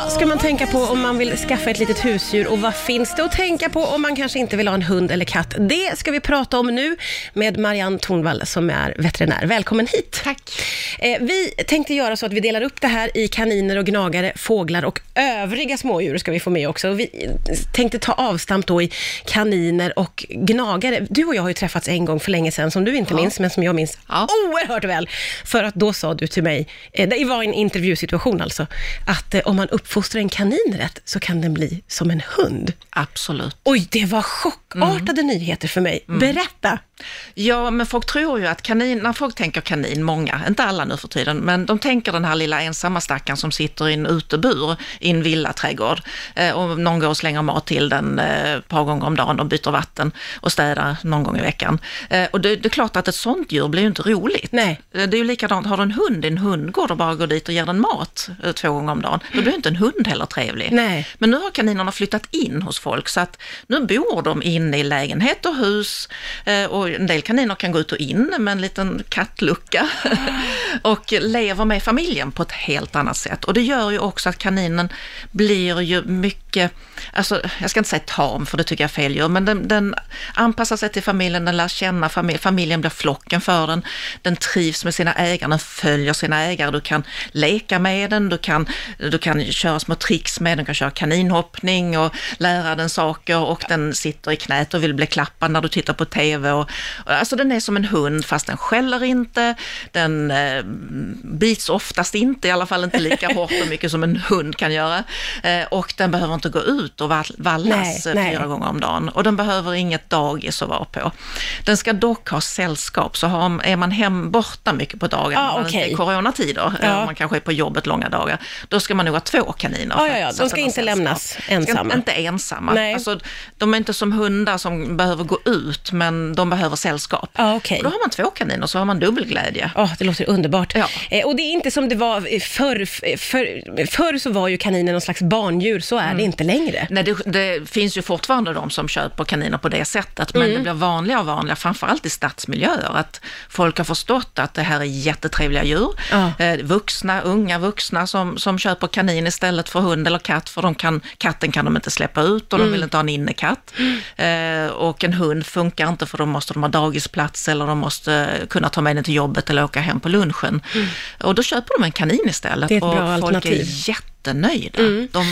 Vad ska man tänka på om man vill skaffa ett litet husdjur och vad finns det att tänka på om man kanske inte vill ha en hund eller katt? Det ska vi prata om nu med Marianne Tornvall som är veterinär. Välkommen hit! Tack. Eh, vi tänkte göra så att vi delar upp det här i kaniner och gnagare, fåglar och övriga smådjur ska vi få med också. Vi tänkte ta avstamp då i kaniner och gnagare. Du och jag har ju träffats en gång för länge sedan som du inte Ja. minns, men som jag minns Ja. oerhört väl. För att då sa du till mig, eh, det var en intervjusituation alltså, att eh, om man uppfostrar en kanin rätt så kan den bli som en hund. Absolut. Oj, det var chockartade nyheter för mig. Berätta! Ja, men folk tror ju att kanin, när folk tänker kanin, många, inte alla nu för tiden, men de tänker den här lilla ensamma stackaren som sitter i en utebur i en villaträdgård eh, och någon går och slänger mat till den eh, ett par gånger om dagen och byter vatten och städar någon gång i veckan. Eh, och det, det är klart att ett sånt djur blir ju inte roligt. Nej. Eh, Det är ju likadant, har du en hund en hundgård och bara går dit och ger den mat eh, två gånger om dagen, då blir ju inte en hund heller trevlig. Nej. Men nu har kaninerna flyttat in hos folk så att nu bor de inne i lägenhet och hus eh, och en del kaniner kan gå ut och in med en liten kattlucka och lever med familjen på ett helt annat sätt. Och det gör ju också att kaninen blir ju mycket, alltså jag ska inte säga tam för det tycker jag är fel gör, men den, den anpassar sig till familjen, den lär känna familjen, familjen blir flocken för den, den trivs med sina ägare, den följer sina ägare, du kan leka med den, du kan, du kan köra små tricks med den, du kan köra kaninhoppning och lära den saker och den sitter i knät och vill bli klappad när du tittar på TV. Och, och, alltså den är som en hund fast den skäller inte, den eh, bits oftast inte, i alla fall inte lika hårt och mycket som en hund kan göra. Eh, och den behöver inte gå ut och vall- vallas Nej, eh, nej. fyra gånger om dagen. Och den behöver inget dagis att vara på. Den ska dock ha sällskap, så har, är man hem borta mycket på dagen, Ah, okej. inte är coronatider, Ja. eh, man kanske är på jobbet långa dagar, då ska man nog ha två kaniner. För ja, ja. De ska inte sällskap. lämnas Ska ensamma. Inte ensamma. Nej. Alltså, de är inte som hundar som behöver gå ut, men de behöver sällskap. Ja, okej. Och då har man två kaniner, så har man dubbelglädje. Ja, det låter underbart. Ja. Eh, och det är inte som det var förr. Förr, förr så var ju kaninen någon slags barndjur, så är Mm. det inte längre. Nej, det, det finns ju fortfarande de som köper kaniner på det sättet, men det blir vanligare och vanligare, framförallt i stadsmiljöer, att folk har förstått att det här är jättetrevliga djur. Ja. Eh, vuxna, unga vuxna som, som köper kanin istället för hund eller katt, för de kan, katten kan de inte släppa ut och de vill inte ha en innekatt. Eh, och en hund funkar inte för då måste de ha dagisplats eller de måste kunna ta med den till jobbet eller åka hem på lunchen. Och då köper de en kanin istället. Det är ett och bra folk alternativ. är jättenöjda. De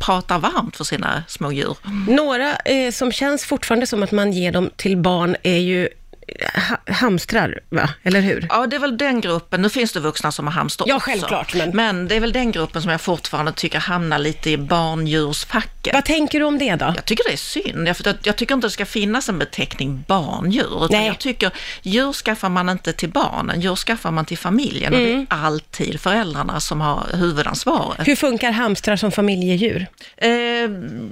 pratar varmt för sina små djur. Några eh, som känns fortfarande som att man ger dem till barn är ju eh, ha, hamstrar, va? Eller hur? Ja, det är väl den gruppen. Nu finns det vuxna som har hamster Ja, också. självklart, men- men det är väl den gruppen som jag fortfarande tycker hamnar lite i barndjursfacket. Vad tänker du om det då? Jag tycker det är synd. Jag, jag tycker inte det ska finnas en beteckning barndjur. Utan Nej. jag tycker djur skaffar man inte till barnen, djur skaffar man till familjen. Och det är alltid föräldrarna som har huvudansvaret. Hur funkar hamstrar som familjedjur? Eh,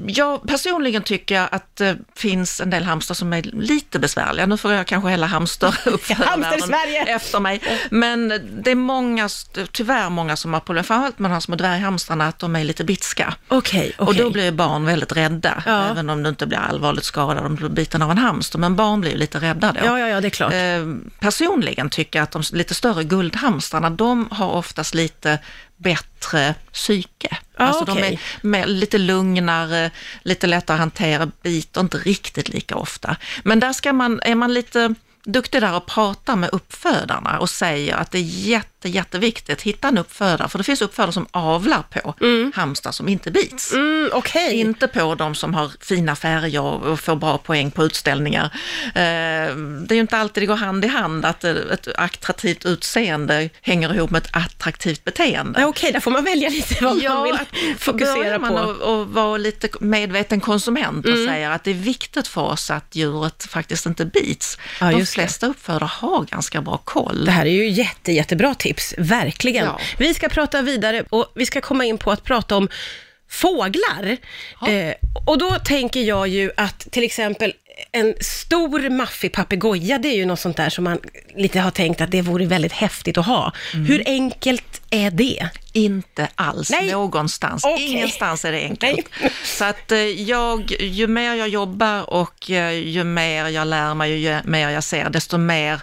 jag personligen tycker jag att det finns en del hamstrar som är lite besvärliga. Nu får jag kanske hela Hamster-Sverige! efter mig. Men det är många, tyvärr många som har problem, framförallt med de här små dvärghamstrarna, att de är lite bitska. Okej, okej. Och då blir barn väldigt rädda, Ja. även om du inte blir allvarligt skadad om du blir biten av en hamster. Men barn blir lite rädda då. Ja, ja, ja, det är klart. Eh, personligen tycker jag att de lite större guldhamstrarna, de har oftast lite bättre psyke. Ja, alltså de okej. är mer, lite lugnare, lite lättare att hantera, biter inte riktigt lika ofta. Men där ska man, är man lite duktig där och pratar med uppfödarna och säger att det är jätte, jätteviktigt, hitta en uppfödare, för det finns uppfödare som avlar på hamstrar som inte bits. Mm, okej. Inte på de som har fina färger och får bra poäng på utställningar. Eh, Det är ju inte alltid det går hand i hand att eh, ett attraktivt utseende hänger ihop med ett attraktivt beteende. Ja, Okej, där får man välja lite vad man vill fokusera man på. Och, och vara lite medveten konsument och säga att det är viktigt för oss att djuret faktiskt inte bits. Ja. Flesta uppfödare har ganska bra koll. Det här är ju jätte, jättebra tips, verkligen. Ja. Vi ska prata vidare och vi ska komma in på att prata om fåglar. Ja. Eh, och då tänker jag ju att till exempel en stor maffig papegoja, det är ju något sånt där som man lite har tänkt att det vore väldigt häftigt att ha. Mm. Hur enkelt är det? Inte alls Nej. någonstans. Okej. Ingenstans är det enkelt. Nej. Så att eh, jag, ju mer jag jobbar och eh, ju mer jag lär mig, ju mer jag ser, desto mer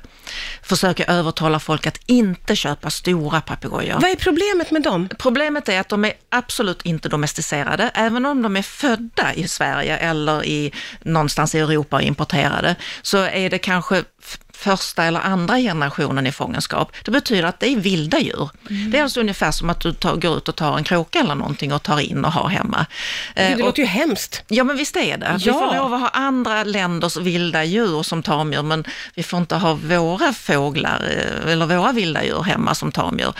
försöker jag övertala folk att inte köpa stora papegojor. Vad är problemet med dem? Problemet är att de är absolut inte domesticerade, även om de är födda i Sverige eller i någonstans i Europa och importerade, så är det kanske första eller andra generationen i fångenskap. Det betyder att det är vilda djur. Det är alltså ungefär som att du tar, går ut och tar en kråka eller någonting och tar in och har hemma. Eh, Det och- låter ju hemskt. Ja, men visst är det. Vi Ja. får lov att ha andra länders vilda djur som tamdjur, men vi får inte ha våra fåglar eh, eller våra vilda djur hemma som tamdjur.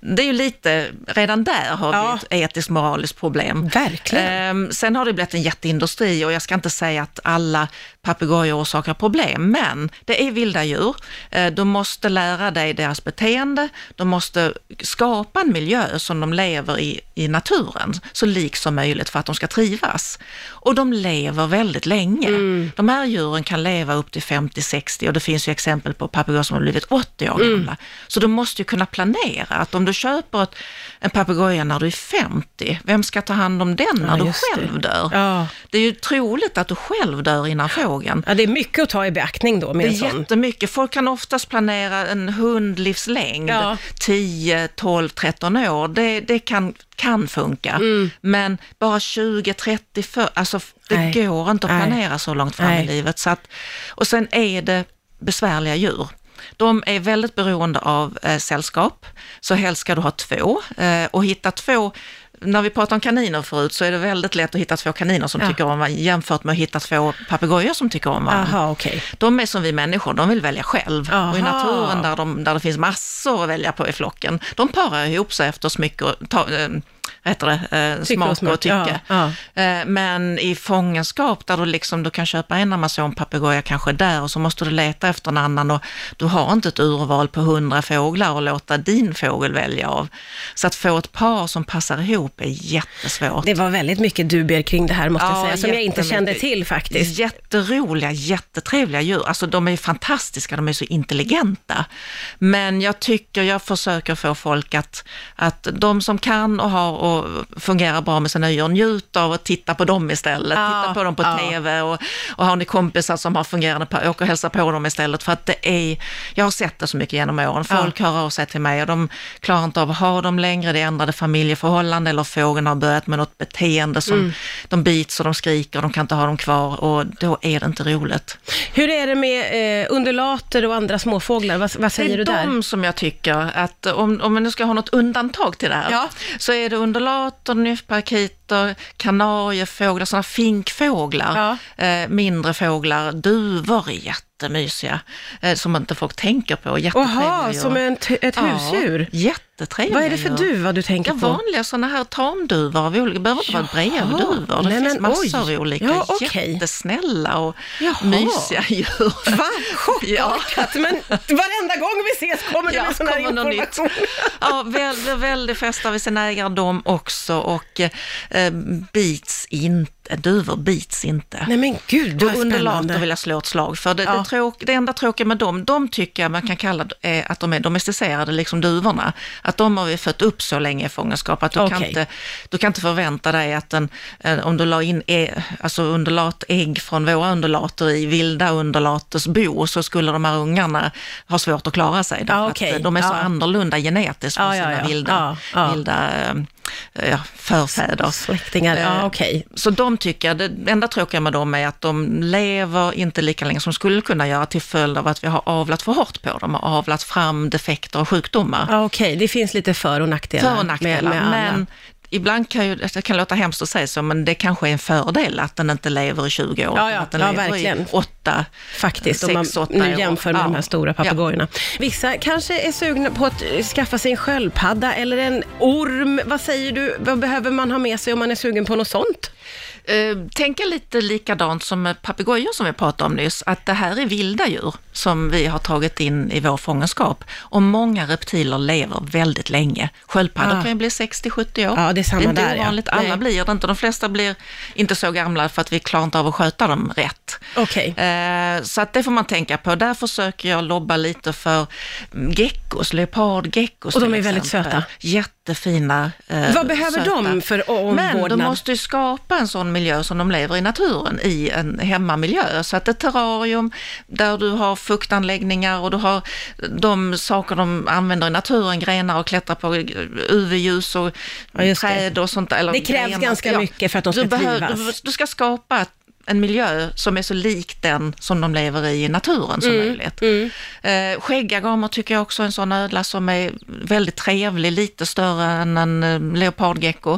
Det är ju lite, redan där har Ja. vi ett etiskt moraliskt problem. Verkligen. Ehm, sen har det blivit en jätteindustri och jag ska inte säga att alla papegojor orsakar problem, men det är vilda djur. Eh, Du måste lära dig deras beteende, de måste skapa en miljö som de lever i, i naturen, så lik som möjligt för att de ska trivas. Och de lever väldigt länge. De här djuren kan leva upp till 50-60 och det finns ju exempel på papegojor som har blivit 80 år gamla. Så du måste ju kunna planera att om du köper ett, en papegoja när du är 50, vem ska ta hand om den när Ja, du just det. själv dör? Ja. Det är ju troligt att du själv dör innan fågeln. ja, det är mycket att ta i beaktning då med Det en sån. Jättemycket. Folk kan oftast planera en hundlivslängd, Ja. 10, 12, 13 år. Det, det kan, kan funka. Mm. Men bara 20, 30, 40, alltså det Nej. går inte att Nej. planera så långt fram Nej. i livet. Så att, och sen är det besvärliga djur. De är väldigt beroende av eh, sällskap, så helst ska du ha två. Eh, och hitta två, när vi pratade om kaniner förut, så är det väldigt lätt att hitta två kaniner som Ja. tycker om varandra, jämfört med att hitta två papegojor som tycker om varandra. Okej. De är som vi människor, de vill välja själv. Aha. Och i naturen där, de, där det finns massor att välja på i flocken, de parar ihop sig efter smycke och, ta, vad heter det, eh, smak och smak, och tycke. ja, Eh, men i fångenskap där du, liksom, du kan köpa en amazonpapegoja kanske där och så måste du leta efter en annan och du har inte ett urval på hundra fåglar och låta din fågel välja av. Så att få ett par som passar ihop är jättesvårt. Det var väldigt mycket dubier kring det här måste jag Ja, säga, som jag inte kände till faktiskt. Jätteroliga, jättetrevliga djur. Alltså de är fantastiska, de är så intelligenta. Men jag tycker, jag försöker få folk att, att de som kan och har och fungerar bra med sina djur, njut av att titta på dem istället. Ja, titta på dem på ja. TV och, och har ni kompisar som har fungerande, åk och hälsa på dem istället. För att det är, jag har sett det så mycket genom åren. Folk hör av sig till mig och de klarar inte av att ha dem längre, det är ändrade familjeförhållanden eller fågeln har börjat med något beteende som Mm. de bits och de skriker och de kan inte ha dem kvar och då är det inte roligt. Hur är det med eh, undulater och andra småfåglar? Vad, vad säger det är du där? de som jag tycker att om, om man nu ska ha något undantag till det här, Ja. så är det undulater, kalkylatorn, ungefär nysparakiter, kanariefåglar, sådana finkfåglar, eh, mindre fåglar, duvor är jättemysiga, eh, som inte folk tänker på. Jaha, som en ett husdjur? Ja, jättetrevliga Vad är det för duva du tänker Ja, på? vanliga sådana här tamduvor av olika, det behöver inte vara brevduvor. Det Nej, finns men massor oj. av olika Ja, okej. jättesnälla och Jaha. mysiga djur. Va? Ja. Chockat, men varenda gång vi ses kommer det Ja, med sån här något nytt. information. Ja, väldigt, väldigt fästa vid ägare de också och eh, bits inte, duvor bits inte. Nej men gud, vad Och undulater spännande. vill jag slå ett slag för. Det, Ja. det, tråk, det enda tråkiga med dem, de tycker jag man kan kalla eh, att de är domesticerade, liksom duvorna. Att de har vi fött upp så länge i fångenskap att du, kan, Okej. inte, du kan inte förvänta dig att en, en, om du la in e, alltså undulatägg från våra undulater i vilda undulaters bo så skulle de här ungarna ha svårt att klara sig. därför att, okej. eh, De är så Ja. annorlunda genetiskt från Ja, ja, sina ja. vilda, Ja, ja. vilda eh, ja, förfäder. Släktingar, ja Eh, okej. Så de tycker det enda tråkiga med dem är att de lever inte lika länge som de skulle kunna göra till följd av att vi har avlat för hårt på dem och avlat fram defekter och sjukdomar. Ja, okej, det finns lite för och nackdelar. För och nackdelar, med, med men ibland kan ju, det kan låta hemskt att säga så, men det kanske är en fördel att den inte lever i 20 år, Ja, ja. att den Ja, lever verkligen. i 8, Faktiskt, om sex, man åtta nu år. jämför med Ja. de här stora papegojorna. Vissa kanske är sugna på att eh, skaffa sig en sköldpadda eller en orm. Vad säger du, vad behöver man ha med sig om man är sugen på något sånt? Eh, tänka lite likadant som papegojor som vi pratade om nyss, att det här är vilda djur som vi har tagit in i vår fångenskap. Och många reptiler lever väldigt länge. Sköldpaddor Ah. kan ju bli 60-70 år. Ja, det är samma det är inte där, ja. ovanligt, alla Nej. blir det inte. De flesta blir inte så gamla för att vi klarar inte av att sköta dem rätt. Okej. Eh, Så att det får man tänka på. Där försöker jag lobba lite för geckos, leopardgeckos Och de är väldigt exempel. söta. Jättefina. eh, Vad behöver söta. de för Men de omvårdnad? måste ju skapa en sån miljö som de lever i naturen, i en hemmamiljö. Så att ett terrarium där du har fuktanläggningar och du har de saker de använder i naturen, grenar och klättrar på, UV-ljus och Ja, träd och sånt. Eller Det krävs grenar. ganska mycket för att de ska du behöver- trivas. Du, du ska skapa ett- en miljö som är så lik den som de lever i i naturen som Mm, möjligt. Eh, skäggagamer tycker jag också är en sån ödla som är väldigt trevlig, lite större än en eh, leopardgecko.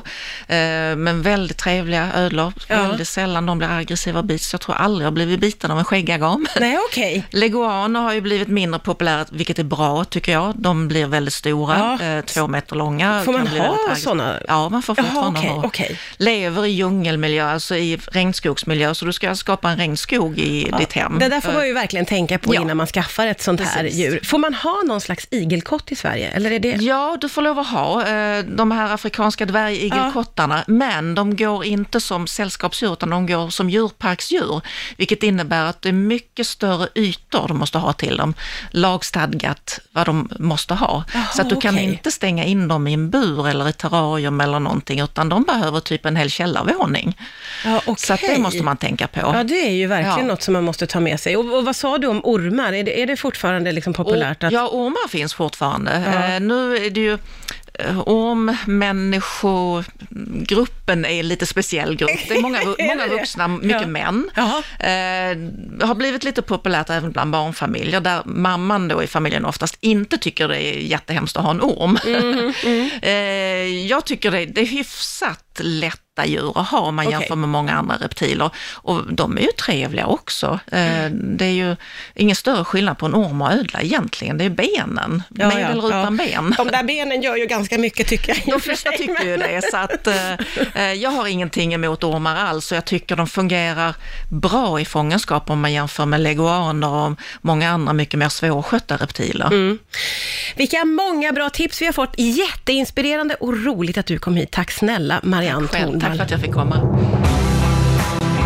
Eh, men väldigt trevliga ödlor. Ja. Väldigt sällan de blir aggressiva bits. Jag tror aldrig jag blivit biten av en skäggagam. Nej, okej. Leguaner har ju blivit mindre populära, vilket är bra tycker jag. De blir väldigt stora, Ja. eh, två meter långa. Får man ha såna? Ja, man får Jaha, fortfarande okej, ha. okej. Lever i djungelmiljö, alltså i regnskogsmiljö, så du ska skapa en regnskog i ditt hem. Det där får man ju verkligen tänka på Ja. innan man skaffar ett sånt här Precis. djur. Får man ha någon slags igelkott i Sverige, eller är det... Ja, du får lov att ha eh, de här afrikanska dvärgigelkottarna, men de går inte som sällskapsdjur, utan de går som djurparksdjur, vilket innebär att det är mycket större ytor de måste ha till dem, lagstadgat vad de måste ha. Jaha, så att du kan okej. inte stänga in dem i en bur eller ett terrarium eller någonting, utan de behöver typ en hel källarvåning. Ja, okej. Så att det måste man tänka på. Ja, det är ju verkligen Ja. något som man måste ta med sig. Och, och vad sa du om ormar? Är det, är det fortfarande liksom populärt? Att... Ja, ormar finns fortfarande. Ja. Eh, nu är det ju eh, Ormmänniskogruppen är en lite speciell grupp. Det är många, många vuxna, mycket Ja. män. Eh, har blivit lite populärt även bland barnfamiljer, där mamman då i familjen oftast inte tycker det är jättehemskt att ha en orm. Mm, Eh, jag tycker det, det är hyfsat lätta djur att ha om man Okej. jämför med många andra reptiler. Och de är ju trevliga också. Eh, det är ju ingen större skillnad på en orm och ödla egentligen, det är benen, Ja, med ja, eller utan ja. ben. De där benen gör ju ganska mycket tycker jag. De flesta tycker ju det, så att eh, eh, jag har ingenting emot ormar alls och jag tycker de fungerar bra i fångenskap om man jämför med leguaner och många andra mycket mer svårskötta reptiler. Mm. Vilka många bra tips vi har fått. Jätteinspirerande och roligt att du kom hit. Tack snälla Marianne Själv, tack för att jag fick komma.